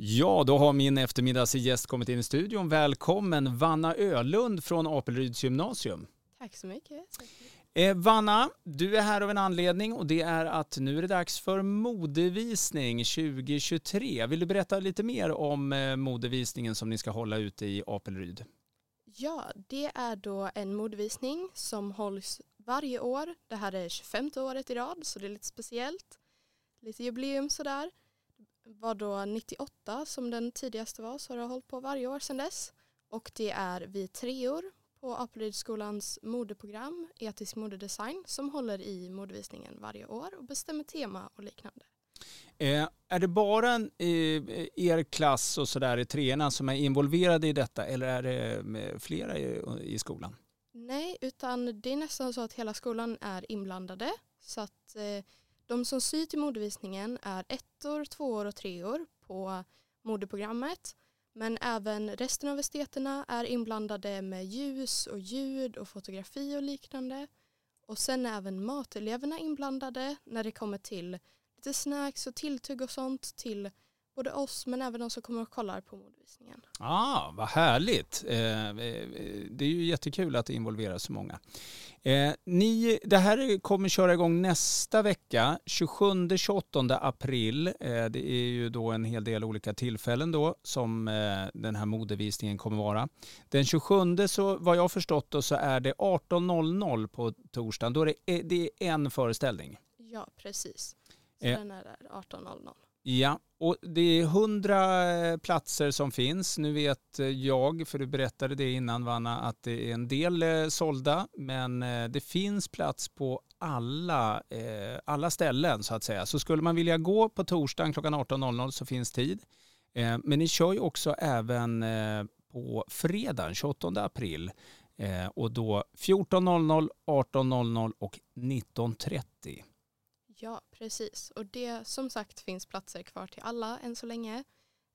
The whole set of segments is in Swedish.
Ja, då har min eftermiddagsgäst kommit in i studion. Välkommen Vanna Ölund från Apelryds gymnasium. Tack så mycket. Eh, Vanna, du är här av en anledning och det är att nu är det dags för modevisning 2023. Vill du berätta lite mer om eh, modevisningen som ni ska hålla ute i Apelryd? Ja, det är då en modevisning som hålls varje år. Det här är 25 året i rad så det är lite speciellt. Lite jubileum sådär var då 98 som den tidigaste var så har det hållit på varje år sedan dess. Och det är vi treor på Apelrydsskolans modeprogram Etisk modedesign som håller i modevisningen varje år och bestämmer tema och liknande. Eh, är det bara eh, er klass och sådär i treorna som är involverade i detta eller är det eh, flera i, i, skolan? Nej, utan det är nästan så att hela skolan är inblandade. Så att eh, de som syr till modevisningen är ettor, tvåor och treor på modeprogrammet. Men även resten av esteterna är inblandade med ljus och ljud och fotografi och liknande. Och sen är även mateleverna inblandade när det kommer till lite snacks och tilltugg och sånt till både oss men även de som kommer och kollar på modevisningen. Ah, vad härligt. Eh, eh, det är ju jättekul att det involverar så många. Eh, ni, det här kommer köra igång nästa vecka, 27-28 april. det är ju då en hel del olika tillfällen då som den här modevisningen kommer vara. Den 27 så vad jag förstått då så är det 18.00 på torsdagen. Då är det, det är en föreställning. Ja, precis. Så den är där 18.00. Ja, och det är hundra eh, platser som finns. Nu vet eh, jag, för du berättade det innan Vanna, att det är en del eh, sålda, men det finns plats på alla, alla ställen så att säga. Så skulle man vilja gå på torsdagen klockan 18.00 så finns tid. Men ni kör ju också även på fredagen 28 april och då 14.00, 18.00 och 19.30. Ja, precis. Och det som sagt finns platser kvar till alla än så länge.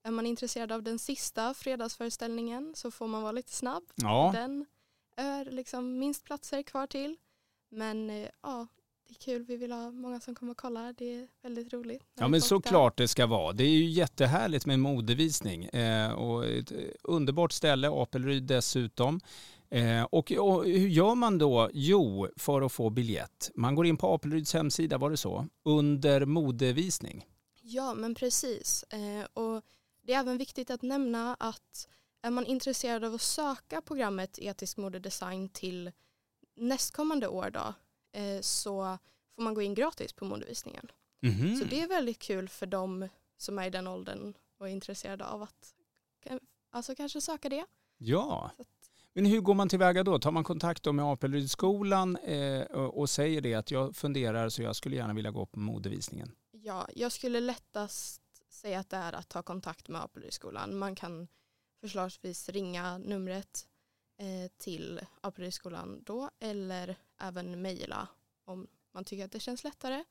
Är man intresserad av den sista fredagsföreställningen så får man vara lite snabb. Ja. Den är liksom minst platser kvar till. Men eh, ja, det är kul. Vi vill ha många som kommer och kollar. Det är väldigt roligt. Ja men såklart det ska vara. Det är ju jättehärligt med modevisning. Eh, och ett underbart ställe, Apelryd dessutom. Eh, och, och, hur gör man då? Jo, för att få biljett. Man går in på Apelryds hemsida, var det så? Under modevisning. Ja, men precis. Eh, och det är även viktigt att nämna att är man intresserad av att söka programmet etisk modedesign till nästkommande år då, eh, så får man gå in gratis på modevisningen. Mm -hmm. Så det är väldigt kul för de som är i den åldern och är intresserade av att alltså kanske söka det. Ja, men hur går man tillväga då? Tar man kontakt med Apelrydsskolan eh, och säger det att jag funderar så jag skulle gärna vilja gå på modevisningen? Ja, jag skulle lättast säga att det är att ta kontakt med Apelrydsskolan. Man kan förslagsvis ringa numret eh, till Apelrydsskolan då eller även mejla om man tycker att det känns lättare.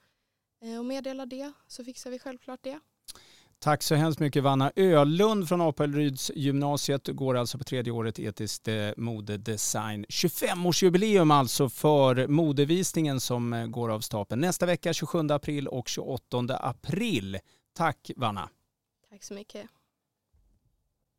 Eh, och meddela det så fixar vi självklart det. Tack så hemskt mycket Vanna Ölund från Apelryds gymnasiet går alltså på tredje året etiskt eh, modedesign. 25-årsjubileum alltså för modevisningen som eh, går av stapeln nästa vecka 27 april och 28 april. Tack Vanna. Tack så mycket.